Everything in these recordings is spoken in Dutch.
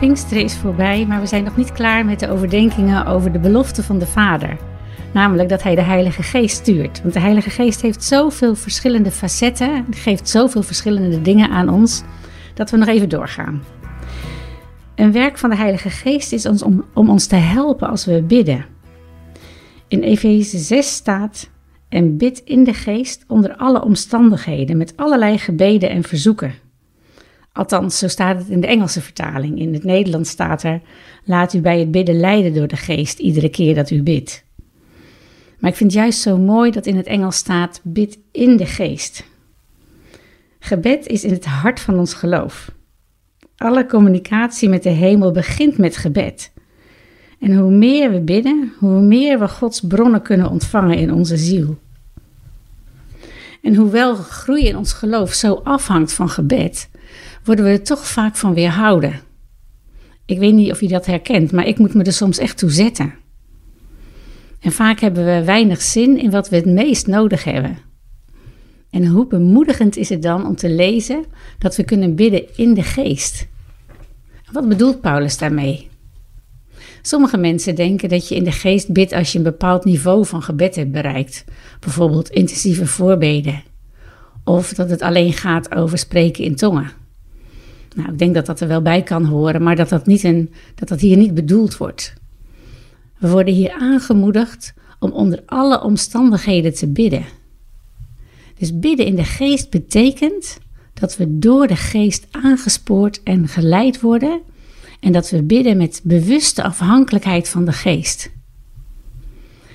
Pinksteren is voorbij, maar we zijn nog niet klaar met de overdenkingen over de belofte van de Vader. Namelijk dat Hij de Heilige Geest stuurt. Want de Heilige Geest heeft zoveel verschillende facetten, geeft zoveel verschillende dingen aan ons, dat we nog even doorgaan. Een werk van de Heilige Geest is ons om, om ons te helpen als we bidden. In Efeze 6 staat: En bid in de geest onder alle omstandigheden, met allerlei gebeden en verzoeken. Althans, zo staat het in de Engelse vertaling. In het Nederlands staat er: Laat u bij het bidden leiden door de geest iedere keer dat u bidt. Maar ik vind het juist zo mooi dat in het Engels staat: Bid in de geest. Gebed is in het hart van ons geloof. Alle communicatie met de hemel begint met gebed. En hoe meer we bidden, hoe meer we Gods bronnen kunnen ontvangen in onze ziel. En hoewel groei in ons geloof zo afhangt van gebed, worden we er toch vaak van weerhouden. Ik weet niet of je dat herkent, maar ik moet me er soms echt toe zetten. En vaak hebben we weinig zin in wat we het meest nodig hebben. En hoe bemoedigend is het dan om te lezen dat we kunnen bidden in de geest? Wat bedoelt Paulus daarmee? Sommige mensen denken dat je in de geest bidt als je een bepaald niveau van gebed hebt bereikt, bijvoorbeeld intensieve voorbeden, of dat het alleen gaat over spreken in tongen. Nou, ik denk dat dat er wel bij kan horen, maar dat dat, niet een, dat dat hier niet bedoeld wordt. We worden hier aangemoedigd om onder alle omstandigheden te bidden. Dus bidden in de geest betekent dat we door de geest aangespoord en geleid worden en dat we bidden met bewuste afhankelijkheid van de geest.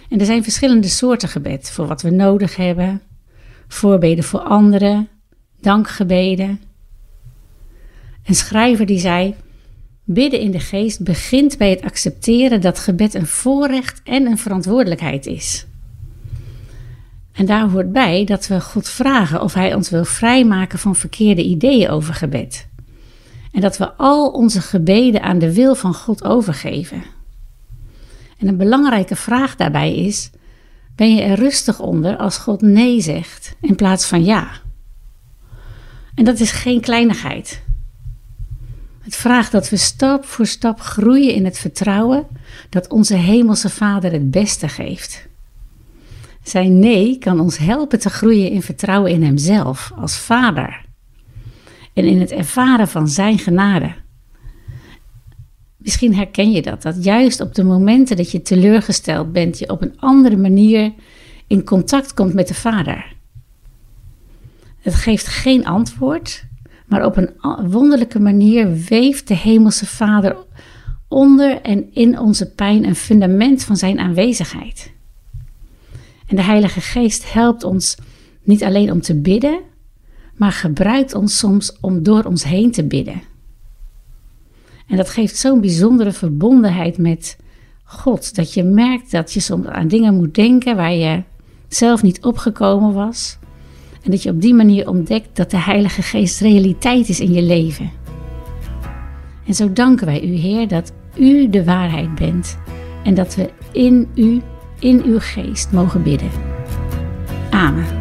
En er zijn verschillende soorten gebed voor wat we nodig hebben, voorbeden voor anderen, dankgebeden. Een schrijver die zei: Bidden in de geest begint bij het accepteren dat gebed een voorrecht en een verantwoordelijkheid is. En daar hoort bij dat we God vragen of Hij ons wil vrijmaken van verkeerde ideeën over gebed. En dat we al onze gebeden aan de wil van God overgeven. En een belangrijke vraag daarbij is: ben je er rustig onder als God nee zegt in plaats van ja? En dat is geen kleinigheid. Het vraagt dat we stap voor stap groeien in het vertrouwen dat onze Hemelse Vader het beste geeft. Zijn nee kan ons helpen te groeien in vertrouwen in Hemzelf als Vader en in het ervaren van Zijn genade. Misschien herken je dat, dat juist op de momenten dat je teleurgesteld bent, je op een andere manier in contact komt met de Vader. Het geeft geen antwoord, maar op een wonderlijke manier weeft de Hemelse Vader onder en in onze pijn een fundament van Zijn aanwezigheid. En de Heilige Geest helpt ons niet alleen om te bidden, maar gebruikt ons soms om door ons heen te bidden. En dat geeft zo'n bijzondere verbondenheid met God, dat je merkt dat je soms aan dingen moet denken waar je zelf niet opgekomen was. En dat je op die manier ontdekt dat de Heilige Geest realiteit is in je leven. En zo danken wij u, Heer, dat u de waarheid bent en dat we in u, in uw geest mogen bidden. Amen.